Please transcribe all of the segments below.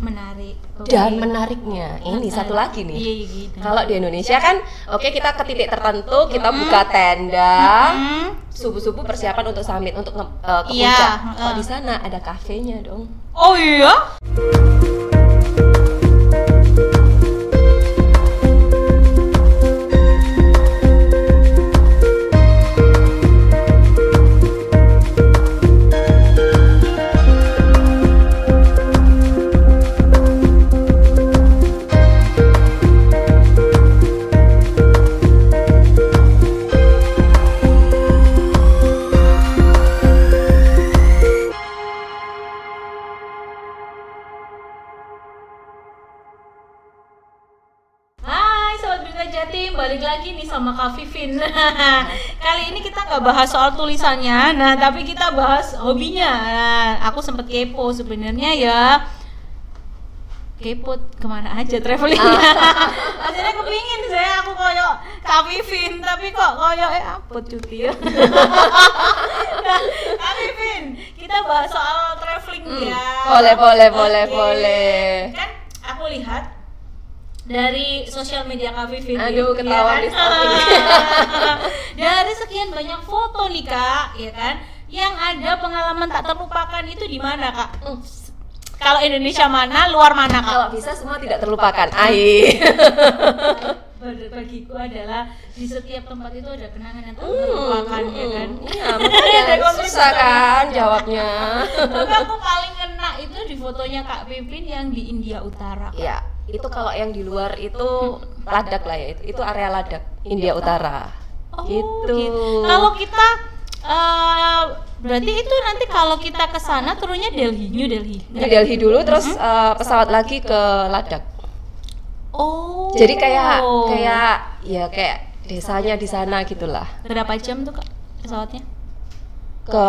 Menarik. Dan menariknya ini satu lagi nih. Iya, iya, gitu. Kalau di Indonesia kan, oke kita ke titik tertentu kita buka tenda, Hmm. subuh-subuh persiapan untuk summit untuk eh, ke Iya, puncak. heeh. Kalau di sana ada kafenya dong. Oh iya? Berita Jatim, balik lagi nih sama Kak Vivin. Kali ini kita nggak bahas soal tulisannya, nah tapi kita bahas hobinya. Nah, Aku sempet kepo sebenarnya ya. Kepo ke mana aja travelingnya? Akhirnya kepingin saya aku koyo Kak Vivin, tapi kok koyo eh apa cuti ya? Nah, Kak Vivin, kita bahas soal traveling ya. Boleh, boleh, boleh, Oke. boleh. Kan dari sosial media Kak Vivi nih, Aduh, ketahuan ya di stalking. dari sekian banyak foto nih Kak, ya kan? Yang ada pengalaman tak terlupakan itu di mana Kak? Hmm. Kalau Indonesia mana, luar mana Kak? Kalau bisa semua tidak terlupakan. Ai. Bagiku adalah di setiap tempat itu ada kenangan yang tak terlupakan, ya kan? Iya, makanya waktu susah kan jawabnya. Tapi aku paling kena itu di fotonya Kak Pipin yang di India Utara. Ya, itu kalau yang di luar itu Ladak lah ya, itu, itu area Ladak, India Utara. Oh, gitu. Kalau kita eh, berarti itu nanti kalau kita ke sana turunnya Delhi, New Delhi. New Delhi dulu, terus eh, pesawat lagi ke Ladakh. Oh. Jadi kayak kayak ya kayak desanya di sana gitulah. berapa jam tuh Kak pesawatnya? Ke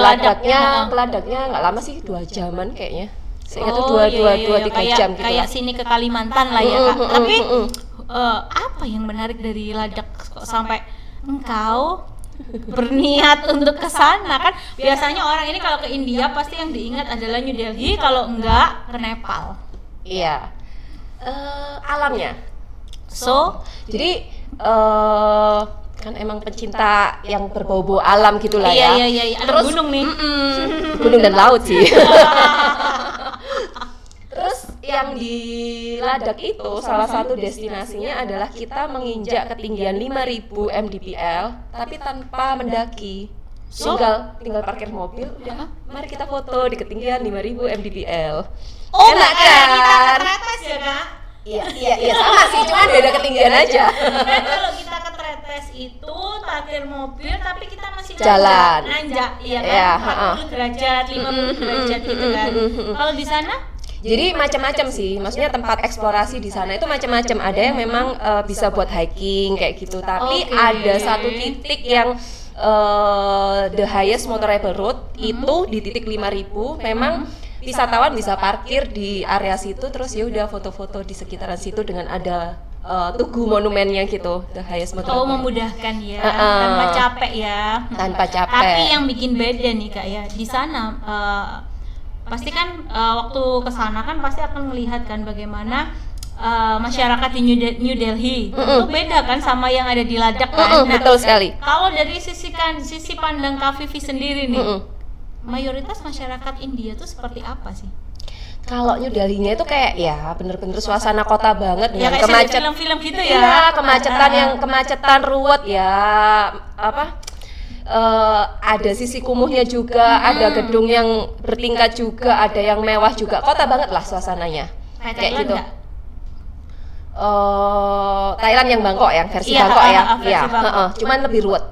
Ladaknya, Ladaknya. ke Ladaknya nggak lama sih, dua jaman kayaknya. Tuh Oh, dua iya, dua iya, dua iya. tiga kayak, jam gitu Kayak lah. sini ke Kalimantan lah ya Kak. Mm, mm, mm, Tapi mm, mm. eh, apa yang menarik dari Ladakh kok sampai engkau berniat untuk ke sana kan biasanya orang ini kalau ke India pasti yang diingat adalah New Delhi kalau enggak ke Nepal. Iya. Eh, alamnya. So, Jadi eh kan emang pencinta yang berbau-bau alam gitulah iya ya. iya iya, iya. ada gunung nih. Mm-mm, gunung dan laut sih. Terus yang di Ladakh itu salah satu destinasinya adalah kita menginjak ketinggian 5000 mdpl tapi tanpa mendaki. So? Tinggal tinggal parkir mobil udah mari kita foto di ketinggian 5000 mdpl. Oh, Enak kayak kita kan? ke Tretes ya kak? Iya iya iya sama sih cuma beda ketinggian aja. Kan kalau kita ke Tretes itu parkir mobil tapi kita masih Jalan. nanjak, iya kan? Iya, 40 ha-ha. derajat, 50 derajat gitu kan. Kalau di sana? Jadi macam-macam sih, maksudnya tempat eksplorasi di sana itu macam-macam. Ada yang memang eh, bisa buat hiking kayak gitu, tapi Oke. ada satu titik yang eh, the highest motorable road itu di titik 5000 memang wisatawan bisa parkir di area situ terus ya udah foto-foto di sekitaran situ dengan ada eh, tugu monumennya gitu, the highest motorable Oh memudahkan ya, Ha-ha. tanpa capek ya. tanpa capek. Tapi yang bikin beda nih kak ya, di sana eh, pasti kan eh, waktu ke sana kan pasti akan melihat kan bagaimana eh, masyarakat di New, De- New Delhi itu beda kan sama yang ada di Ladakh kan. Mm-mm, betul sekali. Kalau dari sisi kan sisi pandang Kak Vivi sendiri nih, Mm-mm. mayoritas masyarakat India tuh seperti apa sih? Kalau New Delhi-nya itu kayak ya bener-bener suasana kota banget Ya dengan kayak kemacet film-film gitu ya. Iya, kemacetan yang kemacetan ruwet ya. Apa? eh, ada sisi kumuhnya juga, ada gedung yang bertingkat juga, ada yang mewah juga. Kota banget lah suasananya. Kayak Kayak gitu. Eh, Thailand yang Bangkok yang versi Iya, Bangkok ah, ya. versi Iya, Bangkok. heeh. cuman lebih ruwet.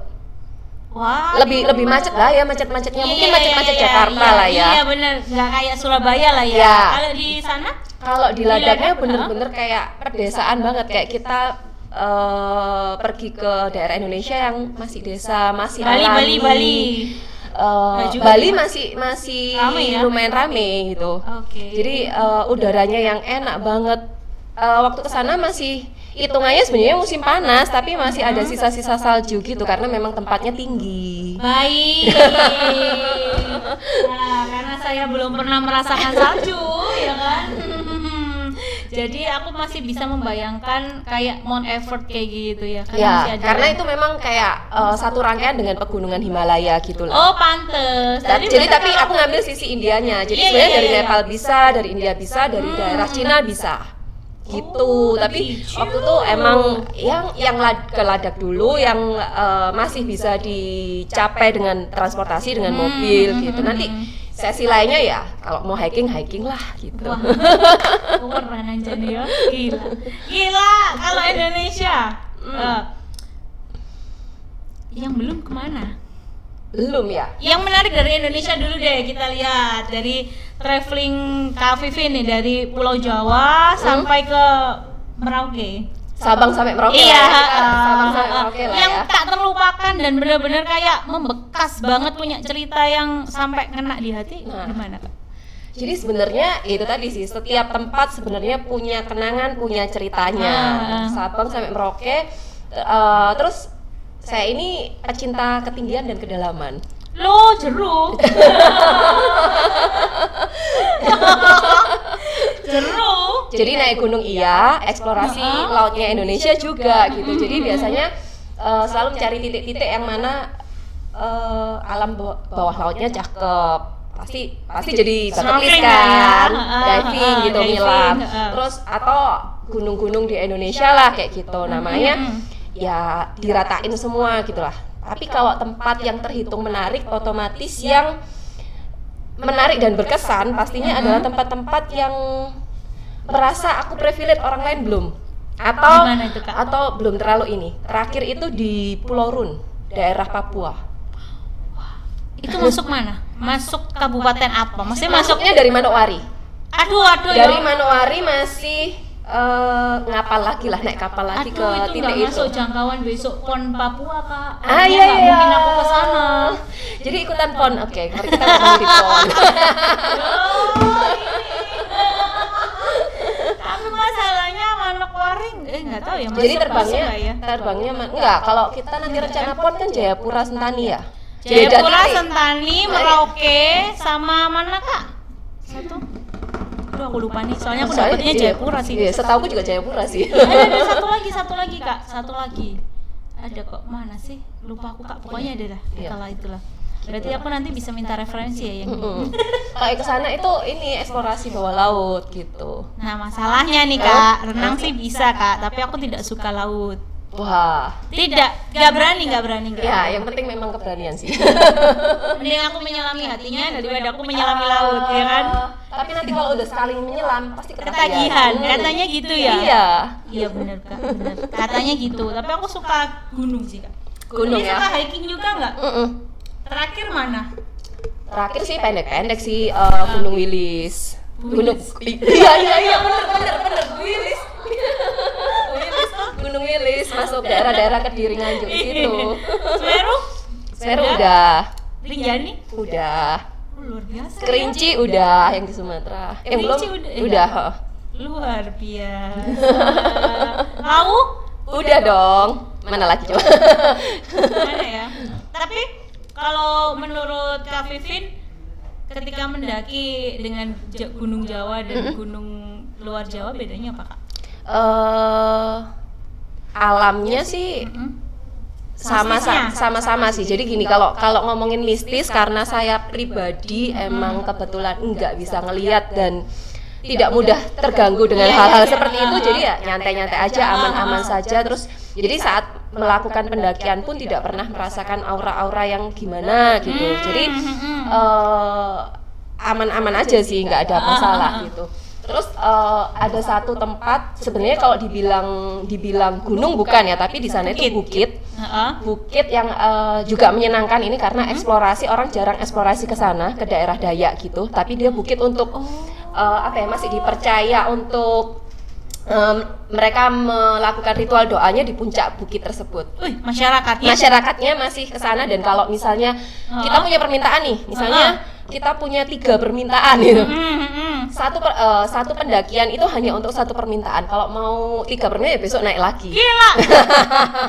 Wah, Lebih lebih macet lah ya, macet-macetnya. Mungkin Iya, macet-macet iya, Jakarta iya, lah ya. Iya bener, nggak kayak Surabaya lah ya. Iya. Kalau di sana? Kalau di Ladaknya Ladakh, bener-bener kayak pedesaan banget kayak kita eh, pergi ke daerah Indonesia yang masih desa, masih Bali, alami. Bali, Bali. Eh, Nah, Bali masih masih Rame ya? lumayan rame gitu. Oke. Jadi eh, udaranya yang enak banget. Eh, waktu ke sana masih hitungannya sebenarnya musim panas tapi masih ada sisa-sisa salju gitu karena memang tempatnya tinggi. Baik. nah, karena saya belum pernah merasakan salju, ya kan? Jadi aku masih bisa membayangkan kayak Mount Everest kayak gitu ya. Karena Ya, masih ada karena itu memang kayak eh, satu rangkaian dengan pegunungan Himalaya gitu lah. Oh, pantes. Ta- Jadi, berarti tapi aku ngambil sisi Indianya. Jadi Iya, sebenarnya iya, dari iya, Nepal bisa, dari India bisa, dari daerah Cina bisa. Gitu. Oh, tapi waktu itu emang yang yang lad- ke Ladakh dulu yang eh, masih bisa dicapai dengan transportasi dengan Hmm, mobil gitu. hmm, Nanti sesi lainnya ya kalau mau hiking hiking lah gitu. Wah, keren aja nih ya. Gila. Gila, kalau Indonesia. Hmm. eh, yang belum ke mana? Belum ya? Yang menarik dari Indonesia dulu deh kita lihat dari traveling Kak Vivi nih dari Pulau Jawa sampai ke Merauke. Sabang sampai Merauke iya, lah ya. uh, Sabang sampai uh, Merauke lah yang ya. tak terlupakan dan benar-benar kayak membekas banget punya cerita yang sampai kena di hati Nah. gimana kak? Jadi sebenarnya itu tadi sih setiap tempat sebenarnya punya kenangan, punya ceritanya. Ah. Sabang sampai Merauke. eh, terus saya ini pecinta ketinggian dan kedalaman. Lo jeruk. jeruk. Jadi naik gunung iya, eksplorasi Ah. lautnya Indonesia juga gitu. Jadi biasanya eh, selalu mencari titik-titik yang mana eh, alam baw- bawah lautnya cakep. Pasti pasti jadi Snorkeling ya. kan, ah, diving gitu ah. Terus atau gunung-gunung di Indonesia lah kayak gitu. Namanya Mm-mm. Ya diratain semua gitulah. Tapi kalau tempat yang terhitung menarik otomatis yang menarik dan berkesan pastinya adalah tempat-tempat yang merasa aku privilege orang lain belum atau itu, Kak? atau belum terlalu ini. Terakhir itu di Pulau Run, daerah Papua. Itu masuk mana? Masuk kabupaten apa? Maksudnya masuk Masuknya dari Manokwari. Aduh, aduh Dari ya. Manowari masih eh, ngapal lagi lah naik kapal lagi Aduh, ke itu titik nggak itu. masuk jangkauan besok pon Papua kak. Ah iya iya. Mungkin aku ke sana. Jadi ikutan pon. Oke, mari kita ngomong di pon. Tapi masalahnya Manokwari eh nggak tahu ya. Jadi masuk terbangnya nggak ya? terbangnya man- enggak kalau kita nanti rencana pon kan Jayapura Sentani ya. Beda Jayapura. Sentani, Merauke, sama mana kak? Aduh aku lupa nih. Soalnya aku Soalnya- dapetnya iya, Jayapura sih. Iya, setahu juga Jayapura sih. ada, ada satu lagi, satu lagi kak, satu lagi. Ada kok mana sih? Lupa aku kak. Pokoknya ada lah. Iya. Kalau itulah. Berarti aku nanti bisa minta referensi ya yang. Kalau ke sana itu ini eksplorasi bawah laut gitu. Nah masalahnya nih kak, renang sih bisa kak, tapi aku tidak suka laut. Wah. Tidak, nggak berani, nggak berani, nggak. Ya, yang penting memang keberanian sih. Mending aku menyelami hatinya daripada aku menyelami laut, ya kan? Ah, Tapi nanti kalau udah sekali menyelam pasti Ketagihan, Hmm. katanya gitu ya. Iya. Iya bener kak, bener. Katanya gitu. Tapi aku suka gunung sih kak. Gunung ya. suka hiking juga nggak? Mm-mm. Terakhir mana? Terakhir sih pendek-pendek sih eh, Gunung Wilis. Gunung Iya iya iya bener bener bener Wilis. Gunung Wilis masuk daerah-daerah Kediri Nganjuk situ. Semeru? Semeru udah, Rinjani? udah. Luar biasa. ya. Kerinci udah yang di Sumatera. Yang belum Kerinci udah, eh, udah. Luar biasa. Lalu Udah dong. Mana lagi coba? mana ya? Tapi kalau menurut Kak Vivin ketika mendaki dengan Gunung Jawa dan Gunung luar Jawa bedanya apa kak? Eh alamnya sih Hmm? sama sama-sama sih. Jadi gini kalau kalau ngomongin mistis karena saya pribadi emang kebetulan nggak bisa ngelihat dan tidak mudah terganggu dengan Iya, hal-hal iya, iya. seperti itu. Jadi ya nyantai-nyantai aja, aman-aman saja. Terus jadi saat melakukan pendakian pun tidak pernah merasakan aura-aura yang gimana gitu. Jadi Hmm, eh, aman-aman aja sih, nggak ada masalah gitu. Terus eh, ada satu tempat sebenarnya kalau dibilang dibilang gunung bukan ya, tapi di sana itu bukit. Bukit. Yang eh, juga menyenangkan ini karena eksplorasi orang jarang eksplorasi ke sana ke daerah Dayak gitu, tapi dia bukit untuk eh, apa ya masih dipercaya untuk em, mereka melakukan ritual doanya di puncak bukit tersebut. Wih, masyarakatnya. masyarakatnya masih ke sana dan kalau misalnya kita punya permintaan nih misalnya kita punya tiga permintaan gitu. Hmm. Satu per- eh, satu pendakian itu hanya untuk satu permintaan kalau mau tiga permintaan ya besok naik lagi Gila.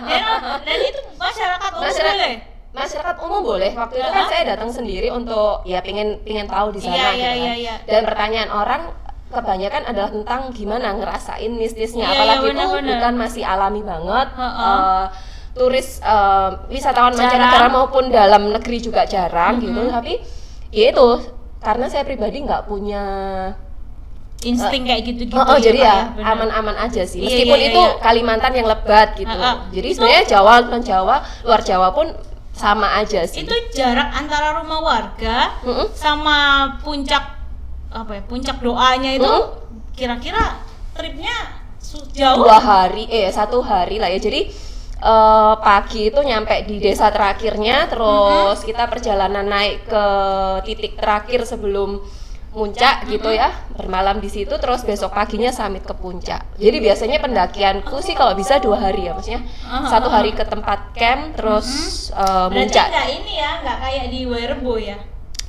dan, dan itu masyarakat umum Masyarakat- boleh. masyarakat umum boleh waktu itu kan saya datang sendiri untuk ya pengen pengen tahu di sana Iya, gitu iya, kan. iya, iya. dan pertanyaan orang kebanyakan adalah tentang gimana ngerasain mistisnya Iya, apalagi iya, itu bukan masih alami banget Heeh. Eh, turis eh, wisatawan mancanegara maupun dalam negeri juga jarang gitu tapi ya itu karena saya pribadi nggak punya insting kayak gitu-gitu Oh, oh, jadi Kak, ya benar. aman-aman aja sih. Iya, Meskipun iya, itu iya. Kalimantan yang lebat gitu. Ah, ah. Jadi Itu- sebenarnya Jawa non Jawa, luar Jawa pun sama aja sih. itu jarak antara rumah warga Mm-mm. sama puncak apa ya puncak doanya itu kira-kira tripnya su- jauh dua hari, eh satu hari lah ya. Jadi eh, pagi itu nyampe di desa terakhirnya, terus kita perjalanan naik ke titik terakhir sebelum puncak gitu ya, bermalam di situ, terus besok paginya summit ke puncak. Jadi biasanya pendakianku sih kalau bisa dua hari ya, maksudnya Ah, satu ah, hari ke tempat camp, terus eh, berarti puncak. nggak ini ya nggak kayak di Werebo ya?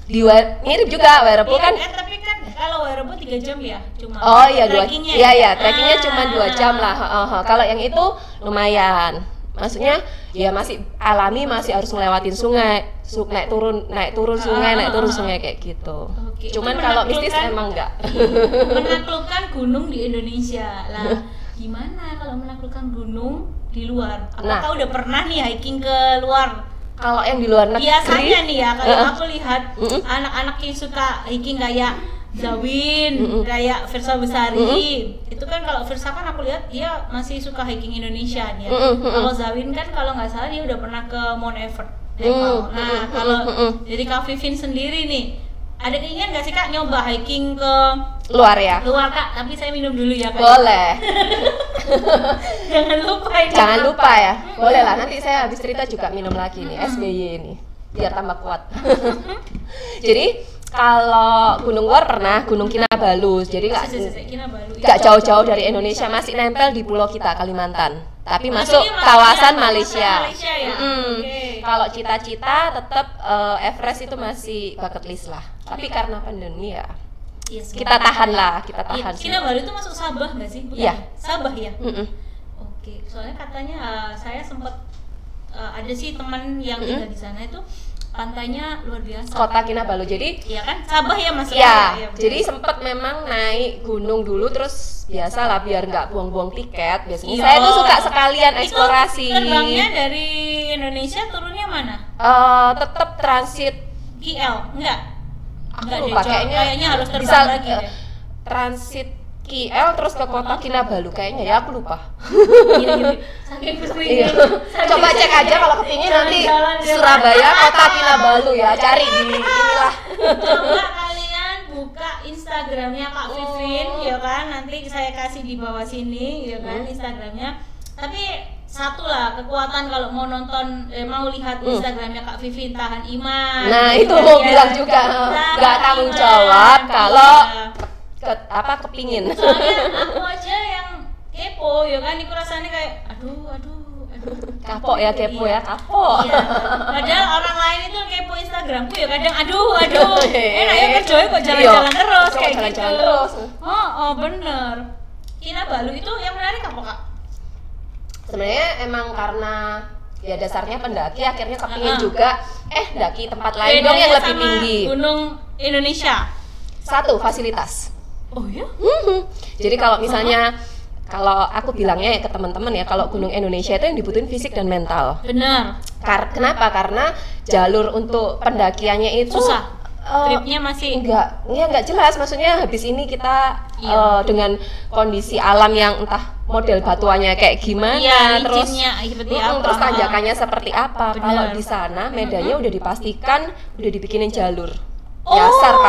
Di Wer- mirip juga Werebo Iya kan? eh, tapi kan kalau Werebo tiga jam ya cuma. Oh iya dua trekkingnya iya ya? iya trekkingnya Ah. cuma dua jam lah Heeh, heeh. kalau yang itu lumayan maksudnya ya masih alami masih harus ngelewatin sungai su naik turun naik turun sungai naik turun sungai kayak gitu. Oke, cuman kalau mistis emang enggak. Menaklukkan gunung di Indonesia. Lah gimana kalau menaklukkan gunung di luar? Nah. apakah udah pernah nih hiking ke luar? Kalau yang di luar negeri biasanya nih ya kalau Heeh. aku lihat anak-anak yang suka hiking kayak Zawin, Mm-mm. kayak Versa Besari, itu kan kalau Versa kan aku lihat dia masih suka hiking Indonesia ya. Mm-mm, mm-mm. Kalau Zawin kan kalau nggak salah dia udah pernah ke Mount Everest. Mm, Nepal. Nah kalau mm-mm. dari Kak Vivin sendiri nih, ada keinginan nggak sih kak nyoba hiking ke luar ya luar kak? Tapi saya minum dulu ya kak. boleh Jangan lupa ini. jangan apa. lupa ya boleh lah nanti saya habis cerita juga minum lagi nih SBY ini biar tambah kuat jadi kalau Gunung Luar pernah Gunung Kinabalu jadi nggak jauh-jauh dari Indonesia masih nempel di pulau kita Kalimantan tapi masuk kawasan Malaysia, Malaysia ya? Kalau cita-cita tetap eh, Everest itu masih bucket list lah tapi karena pandemi ya Yes, kita tahan lah kita Iya, tahan sih Kinabalu itu masuk Sabah nggak sih? Iya. ya? Sabah ya. Mm-mm. Oke, soalnya katanya uh, saya sempat uh, ada sih teman yang Mm-mm. tinggal di sana itu pantainya luar biasa. kota Kinabalu jadi Iya kan? Sabah ya Mas? Ya, benar. jadi sempat memang naik gunung dulu terus biasa lah biar nggak buang-buang tiket. Biasanya Iya. saya tuh suka sekalian Itu eksplorasi. Terbangnya dari Indonesia turunnya mana? Eh, tetap transit. KL? Enggak. Aku Enggak lupa kayaknya, kayaknya harus terbang bisa, lagi deh. transit KL terus ke kota Kinabalu kayaknya ya aku lupa. Iya, iya. Saking Iya. Coba cek aja kalau kepingin nanti deh, Surabaya kota Kinabalu ya cari di inilah. Coba kalian buka Instagramnya Kak Vivin, Oh. ya kan? Nanti saya kasih di bawah sini, ya kan? Hmm. Instagramnya. Tapi satu lah kekuatan kalau mau nonton, eh, mau lihat Hmm. Instagramnya Kak Vivin tahan iman. Nah, gitu itu kan mau bilang juga. Nggak tanggung jawab kalau Iya. Ke apa kepingin. Soalnya aku aja yang kepo, ya kan? Iku rasanya kayak, aduh, aduh, aduh. Kapok ya kepo Iya. ya, kapok. Iya. Padahal orang lain itu kepo Instagramku ya kadang aduh aduh enak ya kerjanya kok jalan-jalan Iya. terus kayak jalan-jalan gitu. terus. Oh, oh bener. Kinabalu itu yang menarik apa kak? sebenarnya emang karena ya dasarnya pendaki akhirnya kepingin Ah. juga eh daki tempat lain dong yang lebih tinggi Gunung Indonesia. satu fasilitas Oh ya? Mhm. jadi kalau misalnya kalau aku bilangnya ya ke teman-teman ya kalau gunung Indonesia itu yang dibutuhin fisik dan mental Benar. Kar- kenapa karena jalur untuk pendakiannya itu Susah. eh, Tripnya masih enggak ya enggak jelas maksudnya habis ini kita Iya. eh, dengan kondisi alam yang entah model batuannya kayak gimana Iya, terus licinnya seperti apa. terus tanjakannya seperti apa Benar. kalau di sana medannya udah dipastikan udah dibikinin jalur Oh.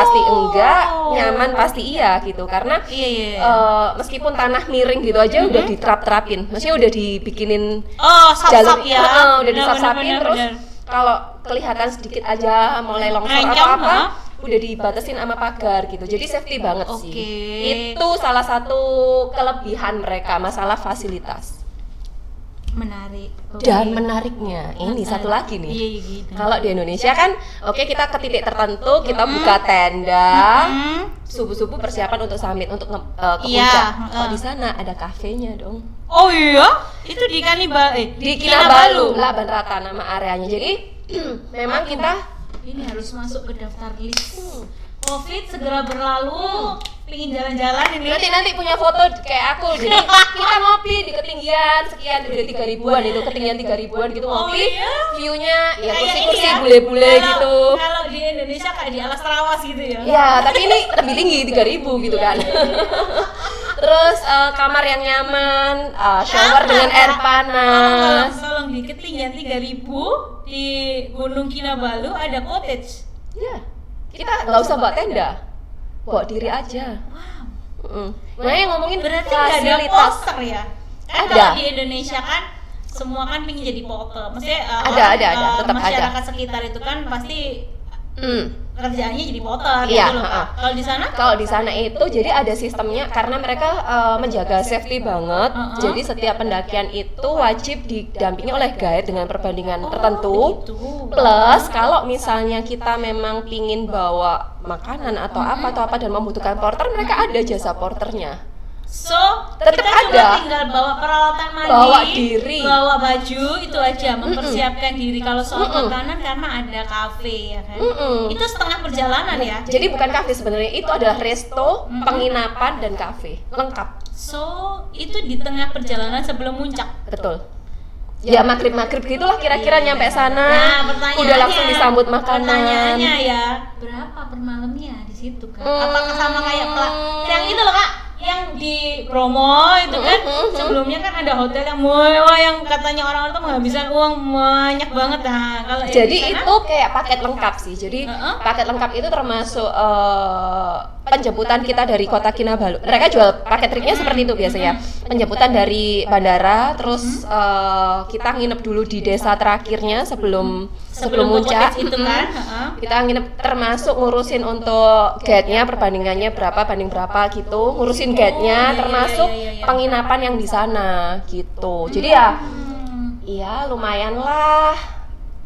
Pasti enggak nyaman pasti iya gitu karena Iya iya. eh, meskipun tanah miring gitu aja udah diterap-terapin maksudnya udah dibikinin oh, jalur ya. Heeh, udah disap-sapin terus kalau kelihatan sedikit aja mulai longsor atau apa ha? udah dibatasin sama pagar gitu jadi safety banget sih Oke. itu salah satu kelebihan mereka masalah fasilitas menarik. Dan menariknya ini Menarik. satu lagi nih Iya, iya, gitu. kalau di Indonesia kan oke kita ke titik tertentu kita buka tenda Hmm. subuh-subuh persiapan untuk summit untuk eh, ke Iya, puncak kalau di sana ada kafenya dong Oh iya? Itu di Kanibal eh di Kinabalu Laban Rata nama areanya jadi memang kita ini harus masuk ke daftar list. Covid segera berlalu, pingin jalan-jalan ini. nanti nanti punya foto kayak aku jadi kita ngopi di ketinggian sekian udah tiga ribuan itu ketinggian tiga ribuan gitu Oh, ngopi. iya? viewnya ya Kayak kursi ini kursi ya, bule-bule gitu. Kalau di Indonesia kayak di alas terawas gitu ya. ya tapi ini lebih tinggi tiga ribu gitu kan. Terus eh, kamar yang nyaman eh, shower dengan air panas. Tolong, tolong di ketinggian 3000 di Gunung Kinabalu ada cottage. ya kita nggak usah bawa tenda bawa diri aja Wow. Mm. Makanya ngomongin Berarti nggak ada poster ya? Kan Ada. kalau di Indonesia kan semua kan pingin jadi porter. Maksudnya uh, Ada, orang, ada, ada. uh, Tetap ada. masyarakat sekitar itu kan pasti Mm. Kerjaannya jadi porter Iya, gitu loh. Kalau di sana Kalau di sana itu jadi ada sistemnya karena mereka eh, menjaga safety banget. Uh-uh. Jadi setiap pendakian itu wajib didampingi oleh guide dengan perbandingan Oh, tertentu. begitu. Plus kalau misalnya kita memang pingin bawa makanan atau apa atau apa dan membutuhkan porter, mereka ada jasa porternya. So, Tetep kita cuma ada. tinggal bawa peralatan mandi, Bawa diri. bawa baju itu aja, mempersiapkan diri. Kalau soal Mm-mm. makanan karena ada kafe ya kan. Mm-mm. Itu setengah perjalanan ya. Jadi bukan kafe sebenarnya itu adalah resto, Mm-mm. penginapan dan kafe lengkap. So, itu di tengah perjalanan sebelum muncak. Betul. Ya maghrib maghrib gitulah kira-kira Iya. nyampe sana. Nah, udah langsung disambut makanan. Pertanyaannya ya, berapa per malamnya di situ kan? Hmm. Apakah sama kayak pela- yang itu loh kak, yang di Bromo itu kan Hmm, hmm, hmm. sebelumnya kan ada hotel yang mewah yang katanya orang-orang tuh menghabiskan uang banyak banget nah kalau Jadi di sana- itu kayak paket lengkap sih. Jadi Heeh. paket lengkap itu termasuk eh, penjemputan kita dari kota Kinabalu. Mereka jual paket tripnya seperti itu biasanya. Penjemputan dari bandara, terus eh, kita nginep dulu di desa terakhirnya sebelum sebelum, cottage itu kan. Kita nginep termasuk ngurusin untuk guide-nya perbandingannya berapa banding berapa gitu. Ngurusin guide-nya iya, termasuk iya, iya, iya. penginapan yang di sana gitu. Jadi ya. Iya, lumayan lah.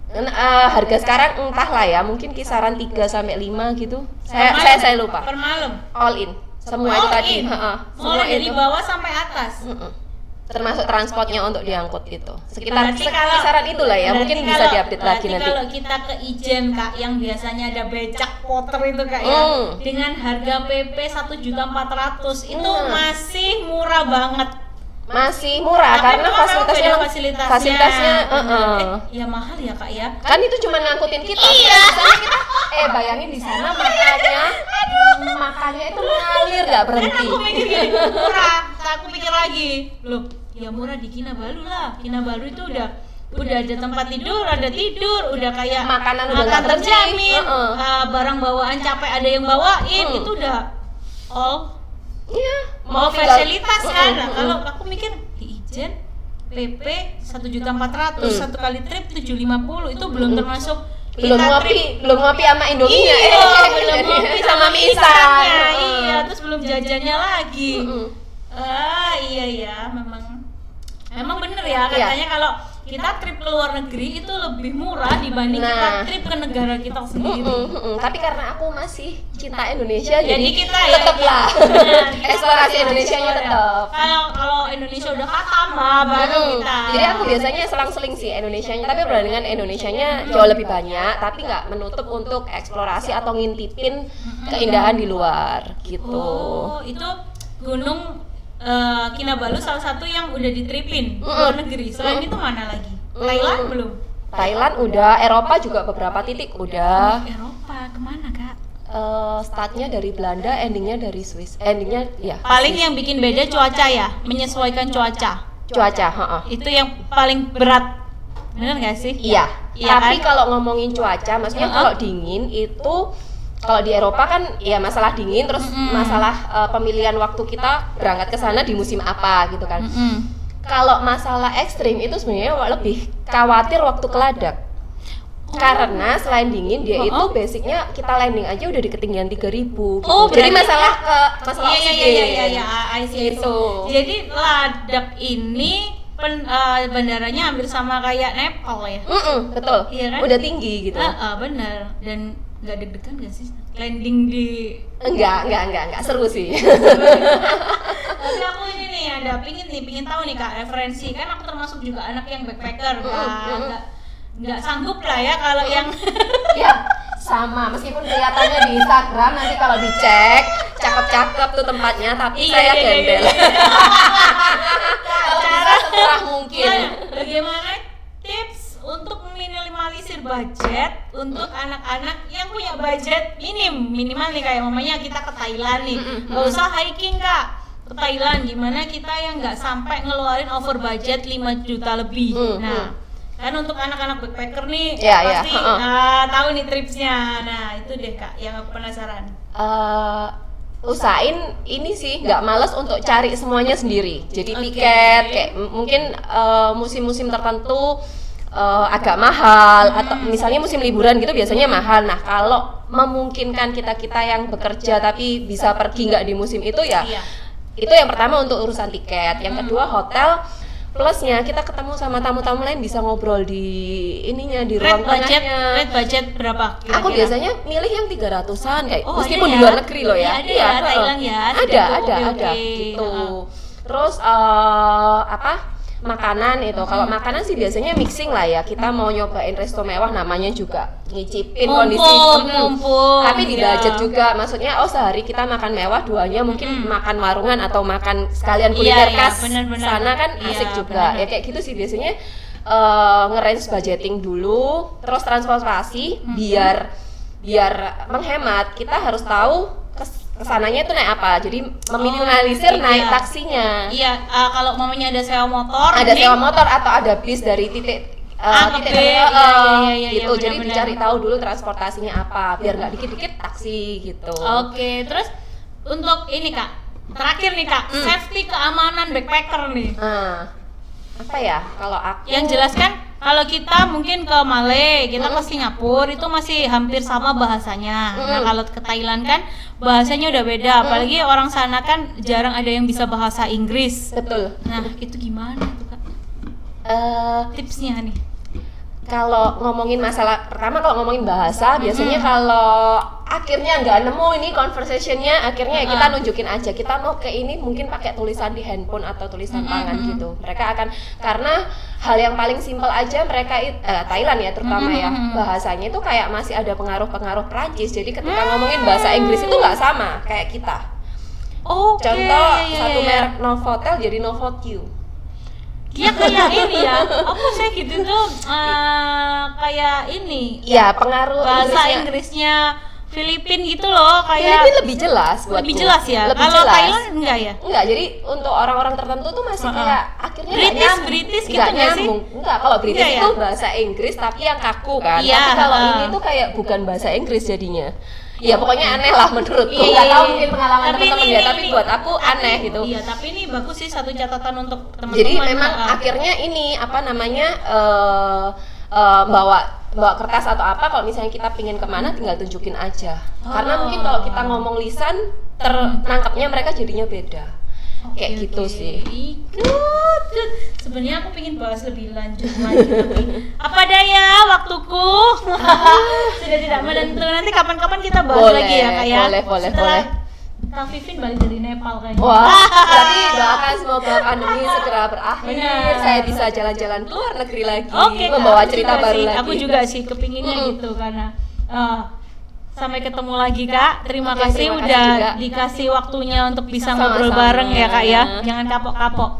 Dan, eh, harga sekarang entahlah ya, mungkin kisaran 3 sampai 5 gitu. Saya saya malam? saya lupa. per malam All in. Semua itu All tadi, in? heeh. Semua mulai dari bawah sampai atas Mm-mm. Termasuk transportnya untuk diangkut gitu. Sekitar Berarti kalau- kisaran itulah ya, mungkin bisa diupdate lagi nanti. Kalau kita ke Ijen kak, yang biasanya ada becak poter itu kak ya, Hmm. dengan harga PP satu juta empat ratus itu Hmm. masih murah banget. Masih murah Tapi karena memang fasilitasnya fasilitasnya. fasilitasnya, Hmm. heeh. Eh, ya mahal ya kak ya. Kan itu cuma ngangkutin kita. Iya. Kita eh bayangin di sana makannya makannya itu mengalir nggak Kan berhenti. aku mikir gini, murah. Aku pikir lagi, loh, ya murah di Kinabalu lah. Kinabalu itu udah udah ada tempat tidur, ada tidur, udah kayak Makanan udah makan terjamin, Heeh. uh, barang bawaan capek ada yang bawain, Hmm. itu udah all Iya, mau fasilitas kan. Nah, kalau aku mikir di Ijen PP satu juta empat ratus Hmm. satu kali trip tujuh lima puluh itu belum termasuk belum ngopi, belum ngopi sama Indomie iya, eh, belum ngopi sama mie instan. iya terus belum jajannya lagi ah iya ya memang memang bener ya Iya. katanya kalau kita trip ke luar negeri itu lebih murah dibanding kita Nah. trip ke negara kita sendiri mm-mm. Tapi karena aku masih cinta Indonesia, jadi jadi, kita ya tetaplah kita eksplorasi harus Indonesia-nya explore ya. tetap. kalau kalau Indonesia udah khatam mah baru Mm-mm. kita Jadi aku biasanya selang-seling sih Indonesianya, tapi perbandingan Indonesianya jauh lebih banyak, tapi nggak menutup untuk eksplorasi atau ngintipin keindahan di luar gitu. oh itu gunung eh, Kinabalu salah satu yang udah ditripin Mm-mm. luar negeri selain itu mana lagi Thailand Mm. belum Thailand udah, Eropa juga beberapa titik udah. Eropa ke mana kak Eh, startnya dari Belanda, endingnya dari Swiss. Endingnya ya paling yang bikin beda cuaca ya menyesuaikan cuaca cuaca, heeh. itu yang paling berat bener nggak sih Iya. Iya Tapi kan? kalau ngomongin cuaca, maksudnya Heeh. kalau dingin itu kalau di Eropa kan ya masalah dingin terus Mm-mm. masalah eh, pemilihan waktu kita berangkat ke sana di musim apa gitu kan. Mm-mm. Kalau masalah ekstrim itu sebenarnya lebih khawatir waktu keladak. Karena selain dingin dia Oh. itu basicnya kita landing aja udah di ketinggian 3000 gitu. Oh, Jadi masalah ke masalah Iya iya iya iya iya, I see Gitu. Jadi Ladakh ini pen, eh, bandaranya hampir sama kayak Nepal ya. Mm-mm, betul. Iya kan? Udah tinggi gitu. Ah, ah, bener dan nggak deg-degan gak sih? Landing di Enggak, enggak, enggak, enggak seru sih. tapi aku ini nih ada pingin nih pingin tahu nih kak referensi. Kan aku termasuk juga anak yang backpacker nggak mm-mm. nggak nggak sanggup lah ya kalau yang ya sama. Meskipun kelihatannya di Instagram nanti kalau dicek cakep-cakep tuh tempatnya tapi Iya, saya iya, iya, gembel. Iya, iya. Seterah mungkin. Nah, bagaimana budget untuk anak-anak yang punya budget minim. Minimal nih kayak mamanya kita ke Thailand nih. Nggak usah hiking kak. Ke Thailand gimana kita yang nggak sampai ngeluarin over budget 5 juta lebih. Mm, nah kan untuk anak-anak backpacker nih Iya, iya, pasti heeh. ah, tahu nih tripsnya. Nah itu deh kak yang aku penasaran. Eh, usahain ini sih nggak males untuk cari semuanya sendiri. Jadi tiket kayak mungkin eh, musim-musim tertentu eh, agak mahal atau Hmm. misalnya musim liburan gitu biasanya mahal nah kalau memungkinkan kita kita yang bekerja tapi bisa pergi nggak di musim itu ya iya itu yang pertama untuk urusan tiket yang kedua hotel plusnya kita ketemu sama tamu-tamu lain bisa ngobrol di ininya di Red ruang budget, red budget berapa? Kira-kira? Aku biasanya milih yang 300-an kayak Oh, meskipun ada di ya? luar negeri loh ya. Iya, ada ya, heeh. Thailand ya, Ada, ada, ada oke. gitu. Terus eh, apa? Makanan itu. Kalau makanan sih biasanya mixing lah ya. Kita mau nyobain resto mewah namanya juga ngicipin kondisi Mumpung, Hmm. mumpung, Tapi di iya. budget juga. Maksudnya oh sehari kita makan mewah, duanya mungkin makan warungan atau makan sekalian Iya, kuliner iya, khas bener-bener. sana kan Iya, asik juga. bener. Ya kayak gitu sih biasanya eh nge-range budgeting dulu, terus transportasi biar biar menghemat kita harus tahu ke sananya itu naik apa. Jadi meminimalisir iya. naik taksinya. Iya, ah, kalau mamanya ada sewa motor, Ada sewa motor atau ada bis dari titik eh, Ah, titik B, eh, iya, iya, iya, iya, gitu. iya, Jadi dicari tahu dulu transportasinya apa biar nggak dikit-dikit taksi gitu. Oke, terus untuk ini kak, terakhir nih kak, Hmm. safety keamanan backpacker nih. Nah, apa ya kalau aku Yang jelas kan kalau kita mungkin ke Malay, kita ke Singapura itu masih hampir sama bahasanya. Nah kalau ke Thailand kan bahasanya udah beda, apalagi orang sana kan jarang ada yang bisa bahasa Inggris. betul. Nah itu gimana tuh kak? Eh, Tipsnya nih. Kalau ngomongin masalah pertama kalau ngomongin bahasa biasanya kalau akhirnya nggak nemu ini conversationnya akhirnya ya kita Ah. nunjukin aja. Kita mau ke ini mungkin pakai tulisan di handphone atau tulisan tangan gitu. Mereka akan karena hal yang paling simpel aja mereka eh, Thailand ya terutama ya. bahasanya itu kayak masih ada pengaruh-pengaruh Prancis jadi ketika ngomongin bahasa Inggris itu nggak sama kayak kita. Oke. contoh iya, iya, satu iya. merek Novotel jadi Novotel Dia kayak ini ya. Apa sih gitu tuh eh, kayak ini ya pengaruh bahasa Inggrisnya- Inggrisnya Filipin gitu loh kayak Filipin lebih jelas buatku. lebih jelas ya. Lebih Kalau. Thailand enggak ya? Enggak, jadi untuk orang-orang tertentu tuh masih Heeh. kayak akhirnya British, nyambung. British gitu Nggak nggak sih? nyambung. Enggak, kalau British Iya ya? itu bahasa Inggris tapi yang kaku kan. Iya, tapi kalau heeh. ini tuh kayak bukan bahasa Inggris jadinya. Ya pokoknya aneh lah menurutku. Iya, Enggak iya, tahu iya. mungkin pengalaman teman-teman ya, tapi ini- buat aku aneh gitu. Iya, tapi ini bagus sih satu catatan untuk teman-teman. Jadi memang Heeh. akhirnya ini apa namanya eh eh, bawa bawa kertas atau apa kalau misalnya kita pingin ke mana tinggal tunjukin aja. Karena Oh. mungkin kalau kita ngomong lisan ternangkapnya mereka jadinya beda. Kayak Oke, gitu sih. Ih, Good, good. Sebenarnya aku pengen bahas lebih lanjut lagi, tapi apa daya waktuku sudah tidak menentu. Nanti kapan-kapan kita bahas Boleh, lagi ya kak ya. boleh, boleh, Setelah boleh. Kak Vivin balik dari Nepal kayaknya. Wah, jadi doakan semoga pandemi segera berakhir. Benar. Saya bisa jalan-jalan ke luar negeri lagi, Oke, Kak, membawa aku cerita baru sih, lagi. Aku juga sih kepinginnya Mm-mm. gitu karena eh, sampai ketemu lagi kak. Terima Oke, kasih terima kasih udah juga. dikasih waktunya untuk bisa Sama-sama. ngobrol bareng ya kak ya. Jangan kapok-kapok.